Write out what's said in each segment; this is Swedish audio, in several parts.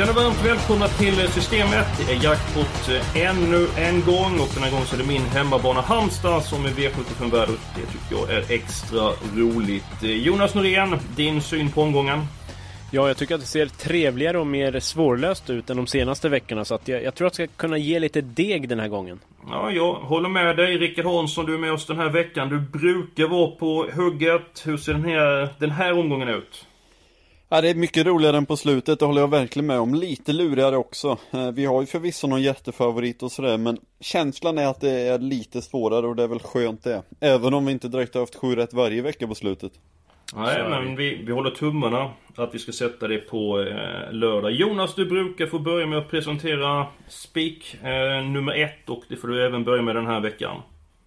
Känner varmt välkomna till Systemet. Det är jackpot eh, ännu en gång och den här gången så är det min hemmabana Halmstad som är V75-värd och det tycker jag är extra roligt. Eh, Jonas Norén, din syn på omgången? Ja, jag tycker att det ser trevligare och mer svårlöst ut än de senaste veckorna. Så att jag, jag tror att jag ska kunna ge lite deg den här gången. Ja, jag håller med dig. Rickard Hansson, du är med oss den här veckan. Du brukar vara på hugget. Hur ser den här, den här omgången ut? Ja, det är mycket roligare än på slutet, det håller jag verkligen med om. Lite lurigare också. Eh, Vi har ju förvisso någon jättefavorit och sådär, men känslan är att det är lite svårare och det är väl skönt det. Även om vi inte direkt har haft sju rätt varje vecka på slutet. Nej, men vi, vi håller tummarna att vi ska sätta det på eh, lördag. Jonas, du brukar få börja med att presentera Spik eh, nummer ett och det får du även börja med den här veckan.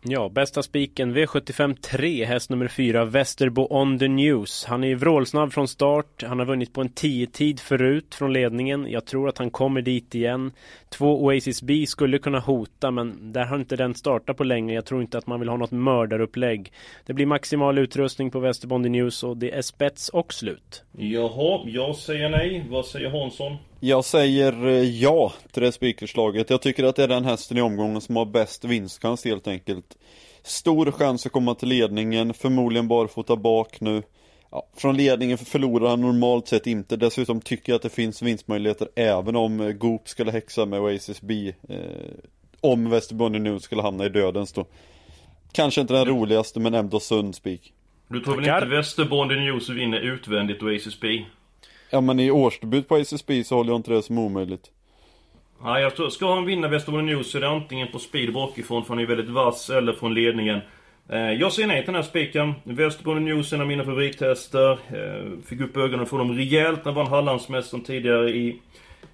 Ja, bästa spiken V75 3, häst nummer 4, Västerbo on the news. Han är ju vrålsnabb från start. Han har vunnit på en 10-tid förut från ledningen. Jag tror att han kommer dit igen. Två Oasis B skulle kunna hota, men där har inte den startat på länge. Jag tror inte att man vill ha något mördarupplägg. Det blir maximal utrustning på Västerbo on the news och det är spets och slut. Jaha, jag säger nej. Vad säger Hansson? Jag säger eh, ja till det spikerslaget. Jag tycker att det är den hästen i omgången som har bäst vinstchans helt enkelt. Stor chans att komma till ledningen, förmodligen barfota bak nu. Ja, från ledningen förlorar han normalt sett inte. Dessutom tycker jag att det finns vinstmöjligheter även om eh, Goop skulle häxa med Oasis B. Eh, om Västerbonny nu skulle hamna i dödens då. Kanske inte den roligaste men ändå sund spik. Du tror väl Tackar. inte Västerbonden News vinner utvändigt Oasis B? Ja men i årsdebut på SSB så håller jag inte det som omöjligt. Nej, jag tror, ska han vinna Västerbotten News så är det antingen på speed bakifrån för han är väldigt vass eller från ledningen. Eh, jag säger nej till den här spiken. Västerbotten News är en av mina favorithästar. Eh, fick upp ögonen för dem rejält när han vann Hallandsmästaren tidigare i,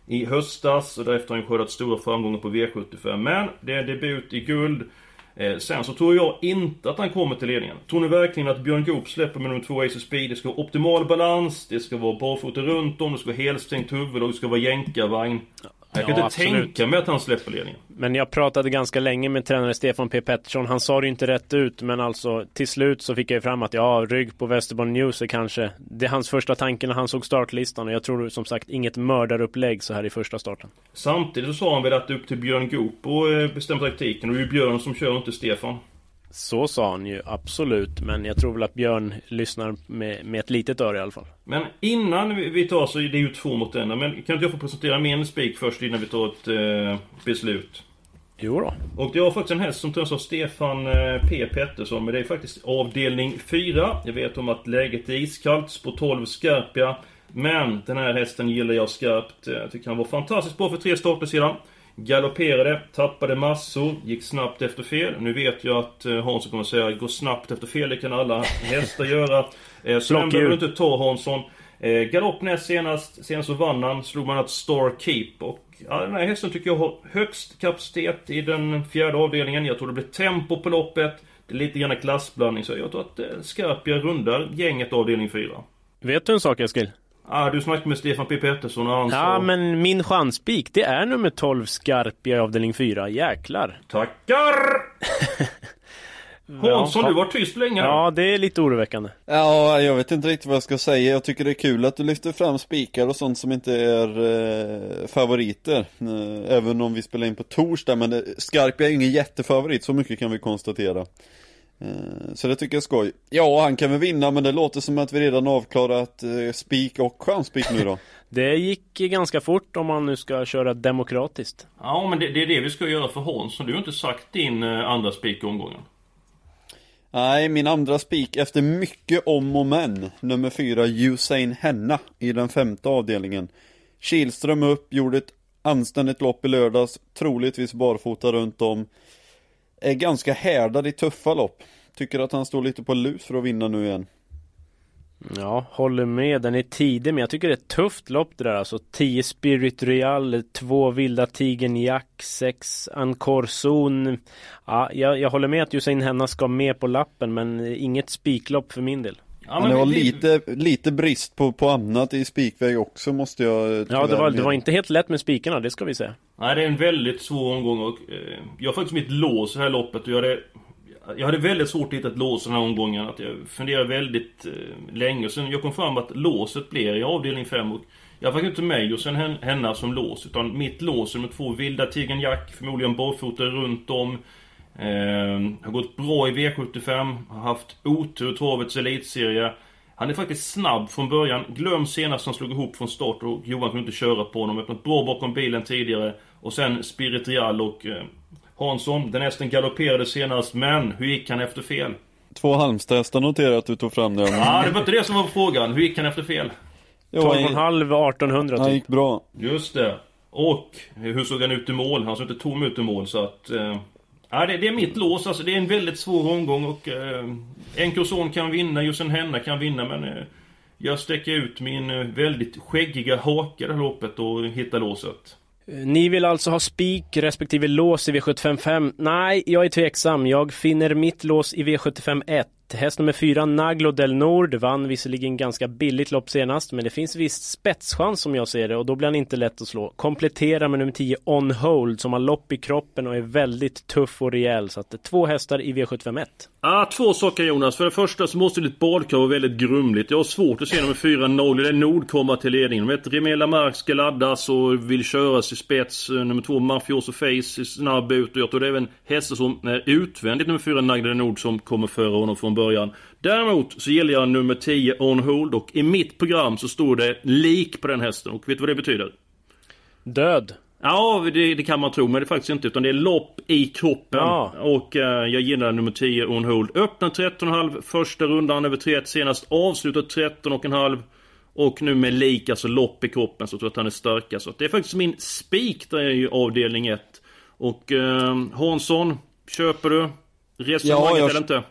i höstas. Och därefter har han skördat stora framgångar på V75. Men det är debut i guld. Eh, sen så tror jag inte att han kommer till ledningen. Tror ni verkligen att Björn Goop släpper med nummer 2 Ace Speed? Det ska vara optimal balans, det ska vara barfota runt om, det ska vara helstängt huvud och det ska vara jänkarvagn. Jag kan Ja, inte absolut. tänka mig att han släpper ledningen. Men jag pratade ganska länge med tränare Stefan P Pettersson. Han sa det inte rätt ut, men alltså till slut så fick jag ju fram att ja, rygg på Västerbotten News är kanske det är hans första tanke när han såg startlistan och jag tror som sagt inget mördarupplägg så här i första starten. Samtidigt så sa han väl att det är upp till Björn Goop och eh, bestämma taktiken. Och det är ju Björn som kör, inte Stefan. Så sa han ju absolut, men jag tror väl att Björn lyssnar med, med ett litet öra i alla fall. Men innan vi- tar så, det är ju två mot en. Men kan inte jag få presentera min spik först innan vi tar ett eh, beslut? Jo då. Och det var faktiskt en häst som tränas av Stefan eh, P Pettersson. Men det är faktiskt avdelning 4. Jag vet om att läget är iskallt. Spår 12 Scarpia. Men den här hästen gillar jag skarpt. Jag tycker han var fantastiskt bra för tre starter sedan. Galopperade, tappade massor, gick snabbt efter fel. Nu vet jag att eh, Hansson kommer att säga gå snabbt efter fel, det kan alla hästar göra. Eh, Så den behöver du inte ta Hansson. Eh, galopp näst senast, senast så vann han, slog man ett Star Keep. Och ja, den här hästen tycker jag har högst kapacitet i den fjärde avdelningen. Jag tror det blir tempo på loppet. Det är lite grann klassblandning, så jag tror att Scarpia rundar gänget avdelning 4. Vet du en sak Eskil? Ah, du snackade med Stefan P Pettersson och han Ja, sa... men min chanspik, det är nummer 12 Skarpia i avdelning 4. Jäklar! Tackar! Hansson, du var tyst länge. Ja, det är lite oroväckande. Ja, jag vet inte riktigt vad jag ska säga. Jag tycker det är kul att du lyfter fram spikar och sånt som inte är eh, favoriter. Eh, även om vi spelar in på torsdag, men det, Skarpia är ingen jättefavorit, så mycket kan vi konstatera. Eh, så det tycker jag är skoj. Ja, han kan väl vinna, men det låter som att vi redan avklarat eh, spik och chansspik nu då. Det gick ganska fort om man nu ska köra demokratiskt. Ja, men det, det är det vi ska göra för Hansson. Du har inte sagt din eh, andra spik i omgången. Nej, min andra spik efter mycket om och men. Nummer fyra, Usain Henna i den femte avdelningen. Kihlström upp, gjorde ett Anständigt lopp i lördags, troligtvis barfota runt om. Är ganska härdad i tuffa lopp. Tycker att han står lite på lus för att vinna nu igen. Ja, håller med. Den är tidig, men jag tycker det är ett tufft lopp det där. Alltså 10 Spirit Real, 2 Vilda Tigern Jack, 6 Ancorzon. Ja, jag, jag håller med att Usain Henna ska med på lappen, men inget spiklopp för min del. Ja, men det var vi- lite, lite brist på, på annat i spikväg också måste jag Ja, det var, det var inte helt lätt med spikarna, det ska vi säga. Nej, det är en väldigt svår omgång och eh, jag har faktiskt mitt lås i det här loppet och jag hade, jag hade väldigt svårt att hitta ett lås i den här omgången. Att jag funderade väldigt eh, länge. Sen jag kom fram att låset blir i avdelning 5 och jag faktiskt inte mig och sen hen- Henna som lås. Utan mitt lås är med två vilda Tigern Jack, förmodligen barfota runt om. Eh, har gått bra i V75, har haft otur i travets elitserie. Han är faktiskt snabb från början. Glöm senast han slog ihop från start och Johan kunde inte köra på honom. Öppnat bra bakom bilen tidigare. Och sen Spirit Real och eh, Hansson. Den hästen galopperade senast, men hur gick han efter fel? Två Halmstadhästar noterar att du tog fram. Men... Ja, det var inte det som var frågan. Hur gick han efter fel? Ja, 12,5 1800 han typ. gick bra. Just det. Och hur såg han ut i mål? Han såg inte tom ut i mål, så att... Eh, ja, det, det är mitt lås. Alltså, det är en väldigt svår omgång och... Eh, Enkelson kan vinna, Jussen Henna kan vinna, men... Eh, jag sträcker ut min eh, väldigt skäggiga hake i det här loppet och hittar låset. Eh, ni vill alltså ha spik respektive lås i V755? Nej, jag är tveksam. Jag finner mitt lås i V751. Häst nummer fyra, Naglo del Nord, vann visserligen ganska billigt lopp senast, men det finns viss spetschans som jag ser det och då blir han inte lätt att slå. Komplettera med nummer 10, On Hold, som har lopp i kroppen och är väldigt tuff och rejäl. Så att det är två hästar i V75 1. Ah, två saker Jonas. För det första så måste ditt badkar vara väldigt grumligt. Jag har svårt att se nummer 4 Naglo Del Nord komma till ledningen. De vet Remela Mark ska laddas och vill köras i spets. Eh, nummer två, Mafioso Face snabb ut och jag tror det är även hästar som är utvändigt nummer 4 Del Nord som kommer före honom från början. Däremot så gillar jag nummer 10 On Hold och i mitt program så står det lik på den hästen och vet du vad det betyder? Död. Ja, det, det kan man tro, men det är faktiskt inte. Utan det är lopp i kroppen. Ja. Och eh, jag gillar nummer 10, On Hold. Öppnar 13,5 första rundan över 3 senast. Avslutar 13,5. Och nu med lik, alltså lopp i kroppen, så tror jag att han är starkast. Så det är faktiskt min spik där i avdelning 1. Och eh, Hansson, köper du? Resonemanget Ja, jag- eller inte?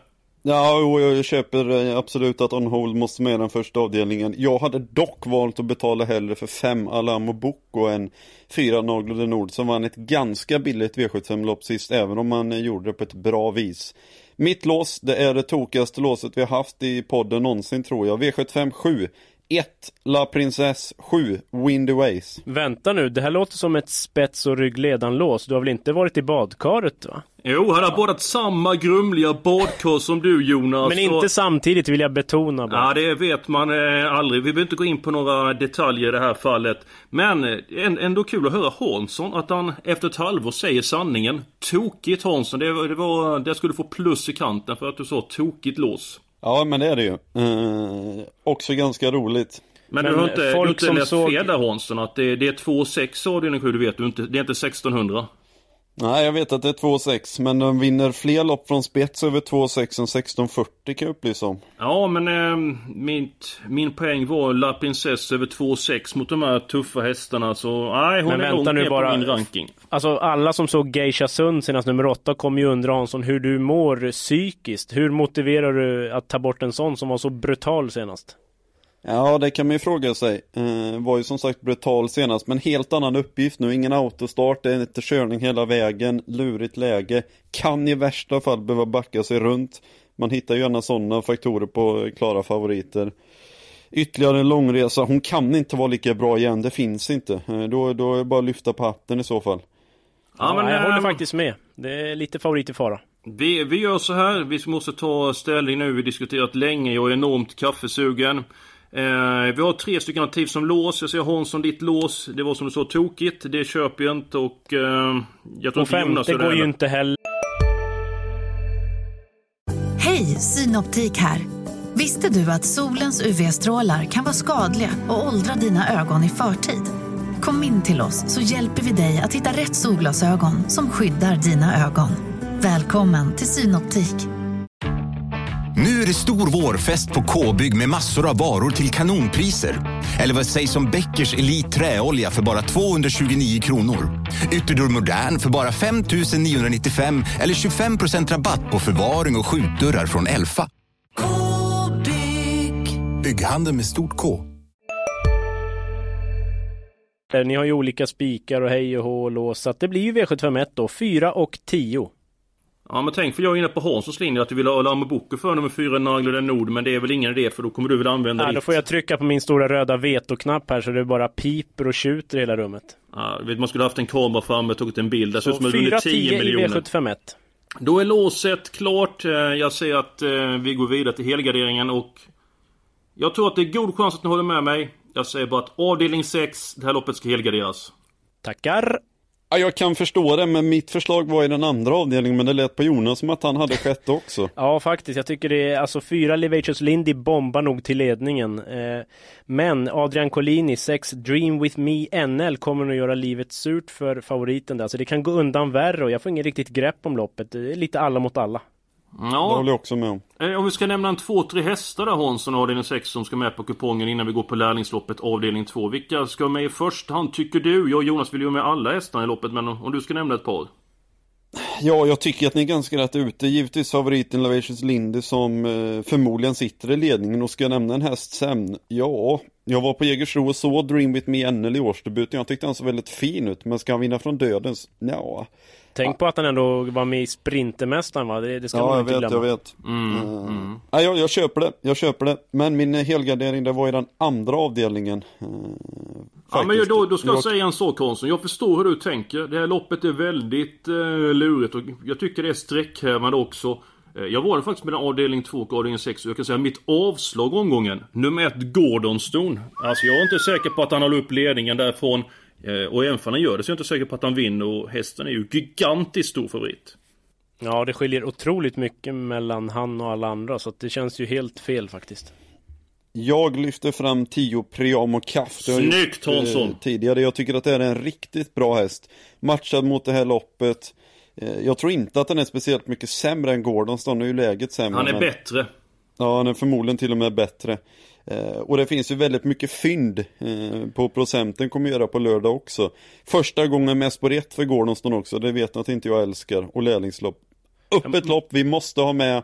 Ja, jag köper eh, absolut att On Hold måste med i den första avdelningen. Jag hade dock valt att betala hellre för 5 Alamo Boko än 4 Naglode Nord som vann ett ganska billigt V75-lopp sist, även om man eh, gjorde det på ett bra vis. Mitt lås, det är det tokigaste låset vi har haft i podden någonsin tror jag. V75 7. 1. La Princess 7. Windy Ways. Vänta nu, det här låter som ett spets och ryggledanlås. Du har väl inte varit i badkaret va? Jo, han har badat samma grumliga badkar som du Jonas. Men inte och- samtidigt vill jag betona bara. Ja, det vet man eh, aldrig. Vi behöver inte gå in på några detaljer i det här fallet. Men eh, ändå kul att höra Hansson, att han efter ett halvår säger sanningen. Tokigt Hansson, det, var- det var... Det skulle få plus i kanten för att du sa tokigt lås. Ja, men det är det ju. Eh, också ganska roligt. Men, Men du har inte, du har folk inte som läst såg- fel där Hansson, att det, det är 2,6 avdelning 7, du vet du inte. Det är inte 1600. Nej, jag vet att det är 2,6 men de vinner fler lopp från spets över 2,6 än 16,40 kan jag upplysa om. Ja, men eh, mitt, min poäng var La Princess över 2,6 mot de här tuffa hästarna. Så nej, hon Men är vänta långt nu ner bara. på min ranking. Alltså alla som såg Geisha Sund senast nummer 8 kommer ju undra Hansson hur du mår psykiskt. Hur motiverar du att ta bort en sån som var så brutal senast? Ja, det kan man ju fråga sig. Eh, var ju som sagt brutal senast, men helt annan uppgift nu. Ingen autostart, det är inte körning hela vägen, lurigt läge. Kan i värsta fall behöva backa sig runt. Man hittar ju gärna sådana faktorer på klara favoriter. Ytterligare en långresa, hon kan inte vara lika bra igen, det finns inte. Eh, då, då är det bara att lyfta på hatten i så fall. Ja, men, jag håller ehm, faktiskt med. Det är lite favorit i fara. Vi, vi gör så här, vi måste ta ställning nu, vi har diskuterat länge, jag är enormt kaffesugen. Eh, vi har tre stycken alternativ som lås, jag ser Hansson ditt lås, det var som du sa tokigt, det köper jag inte och eh, jag tror Och Jonas femte gör det går ju inte heller. Hej, Synoptik här. Visste du att solens UV-strålar kan vara skadliga och åldra dina ögon i förtid? Kom in till oss så hjälper vi dig att hitta rätt solglasögon som skyddar dina ögon. Välkommen till Synoptik. Det stor vårfest på K-bygg med massor av varor till kanonpriser. Eller vad sägs om Bäckers Elite Träolja för bara 229 kronor? Ytterdörr Modern för bara 5 995 eller 25% rabatt på förvaring och skjutdörrar från Elfa. K-bygg. Bygghandeln med stort K. Eh, Ni har ju olika spikar och hej och hå och lås, så att det blir ju V751 då, 4 och 10. Ja men tänk för jag är inne på Hanssons linje att du vill ha Lama Boko för nummer 4 Nagler Nord men det är väl ingen idé för då kommer du väl använda då ditt... får jag trycka på min stora röda vetoknapp här så det bara piper och tjuter i hela rummet. Ja, vet, man skulle haft en kamera framme och tagit en bild. Det ser ut som att du vunnit 4-10 10 i miljoner. V751. Då är låset klart. Eh, Jag ser att eh, vi går vidare till helgarderingen och... Jag tror att det är god chans att ni håller med mig. Jag säger bara att avdelning 6, det här loppet ska helgarderas. Tackar! Ja, jag kan förstå det, men mitt förslag var i den andra avdelningen, men det lät på Jonas som att han hade sjätte också. Ja, faktiskt. Jag tycker det är alltså fyra Levacious Lindy bombar nog till ledningen. Eh, men Adrian Collini, sex Dream With Me NL kommer nog göra livet surt för favoriten där. Så det kan gå undan värre och jag får ingen riktigt grepp om loppet. Det är lite alla mot alla. Det Ja, håller jag också med om. eh, om vi ska nämna en två, tre hästar där Hansson, avdelning 6 som ska med på kupongen innan vi går på lärlingsloppet avdelning 2. Vilka ska med i första hand tycker du? Jag och Jonas vill ju med alla hästarna i loppet men om du ska nämna ett par. Ja, jag tycker att ni är ganska rätt ute. Givetvis favoriten Lavacious Lindy som eh, förmodligen sitter i ledningen och ska jag nämna en häst sen? Ja, jag var på Jägersro och såg Dream With Me NL i årsdebuten. Jag tyckte han såg väldigt fin ut, men ska han vinna från dödens? Ja, Tänk på att han ändå var med i Sprintermästaren va? Det, det ska ja man jag inte vet, glömma. jag vet. Mm, Eh, mm. Ja, jag, jag köper det, jag köper det. Men min helgardering, det var i den andra avdelningen. Eh, Ja men då, då ska jag säga en sak Hansson. Jag förstår hur du tänker. Det här loppet är väldigt eh, lurigt och jag tycker det är sträckhävande också. Eh, Jag var faktiskt med avdelning 2 och avdelning 6 och jag kan säga mitt avslag omgången. Nummer 1 Gordonston. Alltså jag är inte säker på att han håller upp ledningen därifrån. Eh, Och även om han gör det så är jag inte säker på att han vinner och hästen är ju gigantiskt stor favorit. Ja, det skiljer otroligt mycket mellan han och alla andra så att det känns ju helt fel faktiskt. Jag lyfter fram 10 Priam och Kaff. Snyggt, eh, Hansson. Tidigare. Jag tycker att det är en riktigt bra häst. Matchad mot det här loppet. Eh, Jag tror inte att den är speciellt mycket sämre än Gordonston. Nu är ju läget sämre. Han är men- bättre. Ja, han är förmodligen till och med bättre. Eh, och det finns ju väldigt mycket fynd på procenten kommer göra på lördag också. Första gången med spår 1 för Gordonston också, det vet ni att inte jag älskar. Och lärlingslopp. Öppet lopp, vi måste ha med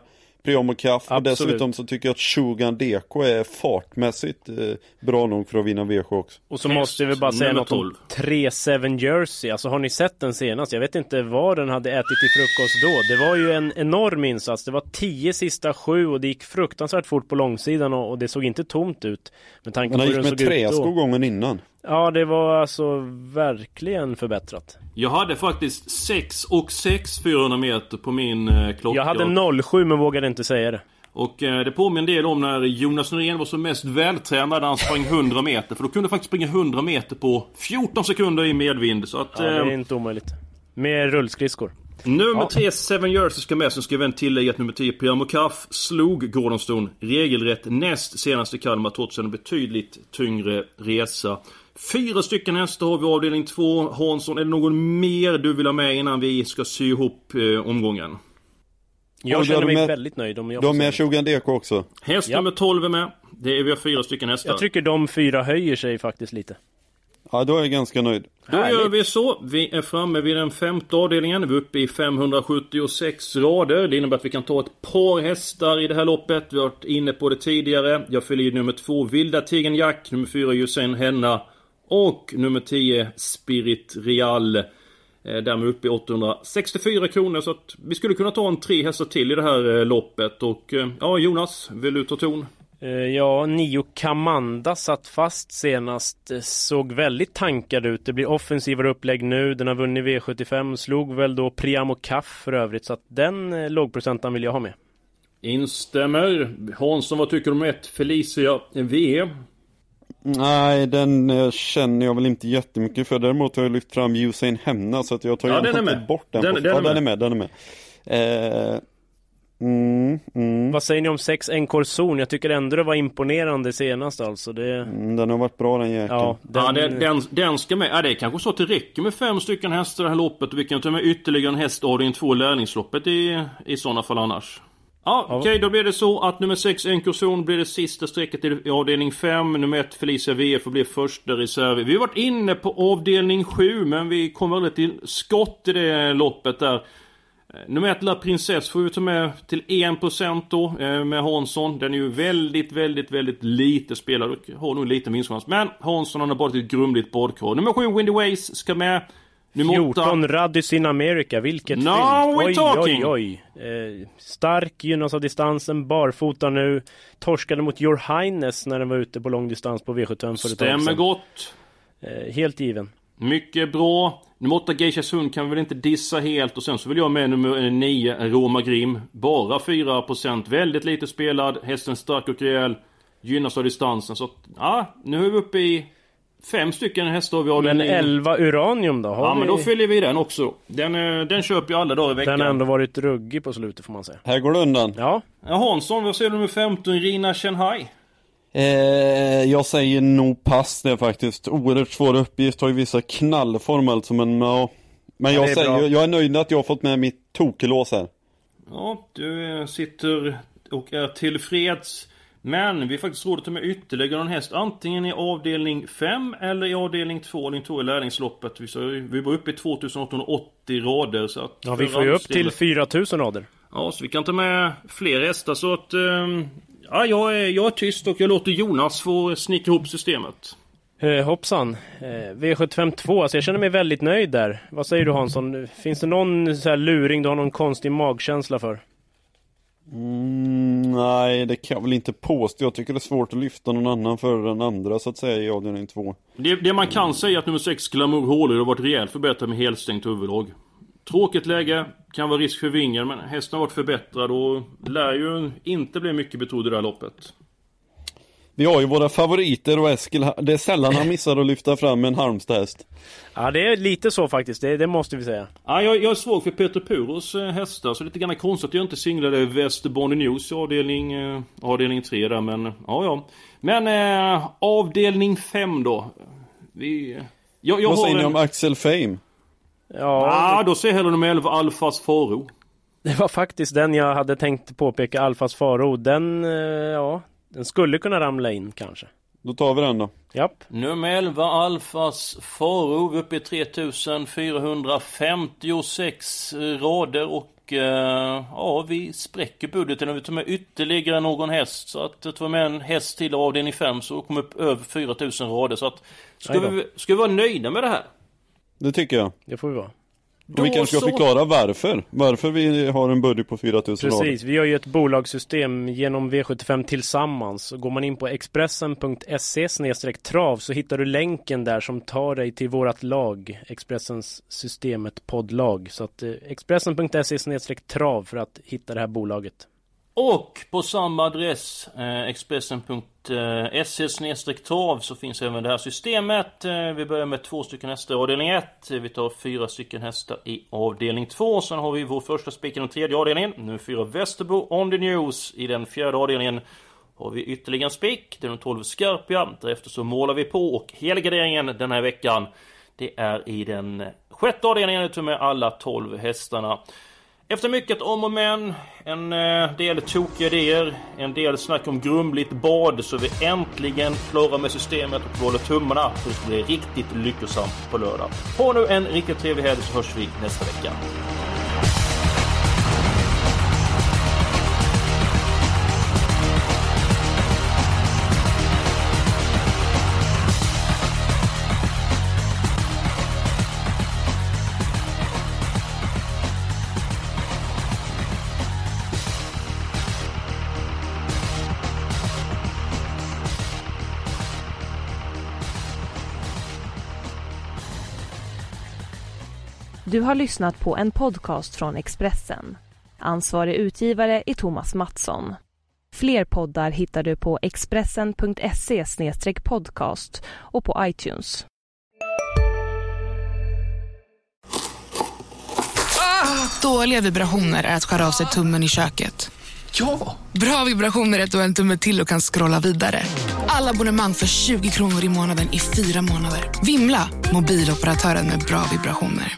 Och Kaff. Och dessutom så tycker jag att Shogun DK är fartmässigt eh, bra nog för att vinna V7 också. Och så måste vi bara säga något 12. om 3-7 Jersey. Alltså har ni sett den senast? Jag vet inte vad den hade ätit till frukost då. Det var ju en enorm insats. Det var 10 sista sju och det gick fruktansvärt fort på långsidan och, och det såg inte tomt ut. Med tanke Men på han hur gick den med såg ut då. gången innan. Ja, det var alltså verkligen förbättrat. Jag hade faktiskt 6 och 6 400 meter på min eh, klocka. Jag hade 07 men vågade inte säga det. Och eh, det påminner en del om när Jonas Norén var som mest vältränad när han sprang 100 meter. För då kunde faktiskt springa 100 meter på 14 sekunder i medvind. Så att... Ja, det är eh, inte omöjligt. Med rullskridskor. Nummer Ja. 3, Seven Jersey ska med. Sen ska vi även tillägga att nummer 10, Priamo Kaff, slog Gordonston regelrätt näst senast i Kalmar trots en betydligt tyngre resa. Fyra stycken hästar har vi avdelning 2. Hansson, är det någon mer du vill ha med innan vi ska sy ihop eh, omgången? Jag Och känner de mig är- väldigt nöjd om jag har med säga. Shogun DK också. Häst Ja. nummer 12 är med. Det är, vi har fyra stycken hästar. Jag tycker de fyra höjer sig faktiskt lite. Ja, då är jag ganska nöjd. Då Härligt. gör vi så. Vi är framme vid den femte avdelningen. Vi är uppe i 576 rader. Det innebär att vi kan ta ett par hästar i det här loppet. Vi har varit inne på det tidigare. Jag fyller i nummer två Vilda Tigern Jack, nummer fyra Hussein Henna och nummer 10 Spirit Real. Eh, Därmed uppe i 864 kronor så att vi skulle kunna ta en tre hästar till i det här eh, loppet. Och eh, ja, Jonas, vill du ta ton? Ja, Nio Kamanda satt fast senast. Såg väldigt tankad ut. Det blir offensivare upplägg nu. Den har vunnit V75. Slog väl då Priamo Kaff för övrigt. Så att den lågprocenten vill jag ha med. Instämmer. Hansson, vad tycker du om ett Felicia V? Nej, den eh, känner jag väl inte jättemycket för. Däremot har jag lyft fram Usain Hemna så att jag tar Ja, den inte med. bort den. Den- på, den ja, är den med. är med. Den är med. Eh, mm, mm, Vad säger ni om 6 Encore Zon? Jag tycker ändå det var imponerande senast alltså. Det... mm, den har varit bra den jäkeln. Ja, den... Ja, den, den, den ska med. Ja, det är kanske så att det räcker med fem stycken hästar i det här loppet. Och vi kan ta med ytterligare en häst av in två lärlingsloppet i, i sådana fall annars. Ja, okej, då blir det så att nummer 6 Encorzon blir det sista strecket i avdelning 5. Nummer 1 Felicia VF blir första reserv. Vi har varit inne på avdelning 7, men vi kommer aldrig till skott i det loppet där. Eh, Nummer 1 La Princess får vi ta med till 1% då eh, med Hansson. Den är ju väldigt, väldigt, väldigt lite spelad och har nog lite vinstchans. Men Hansson han har bara ett grumligt badkar. Nummer 7 Windy Ways ska med. 8 14 Radis in America, vilket Now we're Oj, talking. oj, oj. Eh, stark, gynnas av distansen, barfota nu. Torskade mot Your Highness när den var ute på långdistans på V75 för ett Stämmer gott. Eh, helt given. Mycket bra. Nummer 8 Geisha Sund kan vi väl inte dissa helt och sen så vill jag med nummer 9 Roma Grim. Bara 4%. Väldigt lite spelad. Hästen stark och rejäl. Gynnas av distansen. Så att, ja, nu är vi uppe i fem stycken hästar vi har. Men Den i- 11 Uranium då? Har Ja vi... men då fyller vi den också. Den, eh, den köper jag alla dagar i veckan. Den har ändå varit ruggig på slutet får man säga. Här går det undan. Ja, Ja, Hansson, vad säger du nummer 15 Rina Shanghai? Eh, jag säger nog pass det faktiskt. Oerhört svår uppgift, har ju vissa knallform alltså men ja. Men Ja, jag är säger, bra. jag är nöjd med att jag har fått med mitt tokelås här. Ja, du eh, sitter och är tillfreds. Men vi har faktiskt råd att ta med ytterligare en häst. Antingen i avdelning 5 eller i avdelning 2. Avdelning 2 i lärlingsloppet. Vi, ju- vi var uppe i 2880 rader. Så att ja vi får ju upp till 4000 rader. Ja, så vi kan ta med fler hästar. Så att... ehm, ja, jag är, jag är tyst och jag låter Jonas få snickra ihop systemet. Eh, hoppsan. Eh, V75 2, alltså jag känner mig väldigt nöjd där. Vad säger du Hansson? Finns det någon så här luring du har någon konstig magkänsla för? Mm, nej, det kan jag väl inte påstå. Jag tycker det är svårt att lyfta någon annan före den andra så att säga i avdelning 2. Det, det man kan säga är att nummer 6 Glamour Hawley har varit rejält förbättrad med helstängt huvuddrag. Tråkigt läge, kan vara risk för vingar men hästen har varit förbättrad och lär ju inte bli mycket betrodd i det här loppet. Vi har ju våra favoriter och Eskil, det är sällan han missar att lyfta fram en Halmstad-häst. Ja, det är lite så faktiskt. Det, det måste vi säga. Ja, jag, jag är svag för Peter Puros eh, hästar så lite grann konstigt att jag inte singlade Västerbonny News avdelning, eh, avdelning 3 där men ja ja. Men eh, avdelning 5 då. Vi... Jag, jag Vad säger ni en... om Axel Fame? Ja, Ja, då säger jag hellre nummer 11 Alfas Faro. det var faktiskt den jag hade tänkt påpeka, Alfas Faro. Den, eh, ja, den skulle kunna ramla in kanske. Då tar vi den då. Japp. Nummer 11 Alfas Faro vi är uppe i 3456 rader och eh, ja, vi spräcker budgeten och vi tar med ytterligare någon häst. Så att vi med en häst till avdelning 5 så kommer upp över 4000 rader. Så att ska vi, ska vi vara nöjda med det här? Det tycker jag. Det får vi vara. Och vi kanske ska förklara varför. Varför vi har en budget på 4000 rader. Precis, vi har ju ett bolagssystem genom V75 tillsammans. Går man in på expressen.se trav så hittar du länken där som tar dig till vårat lag, Expressens systemet poddlag. Så att eh, expressen.se trav för att hitta det här bolaget. Och på samma adress, eh, expressen.se eh, trav, så finns även det här systemet. Eh, vi börjar med två stycken hästar i avdelning 1. Eh, vi tar fyra stycken hästar i avdelning 2. Sen har vi vår första spik i den tredje avdelningen. Nu fyra Västerbo on the news. I den fjärde avdelningen har vi ytterligare en spik. Det är de 12 Skarpia. Därefter så målar vi på och helgarderingen den här veckan det är i den sjätte avdelningen ute med alla 12 hästarna. Efter mycket om och men, en eh, del tokiga idéer, en del snack om grumligt bad så är vi äntligen klara med systemet och håller tummarna för det ska bli riktigt lyckosamt på lördag. Ha nu en riktigt trevlig helg så hörs vi nästa vecka. Du har lyssnat på en podcast från Expressen. Ansvarig utgivare är Thomas Mattsson. Fler poddar hittar du på expressen.se podcast och på iTunes. Dåliga vibrationer är att skära av sig tummen i köket. Ja! Bra vibrationer är att du har en tumme till och kan scrolla vidare. Alla abonnemang för 20 kronor i månaden i fyra månader. Vimla! Mobiloperatören med bra vibrationer.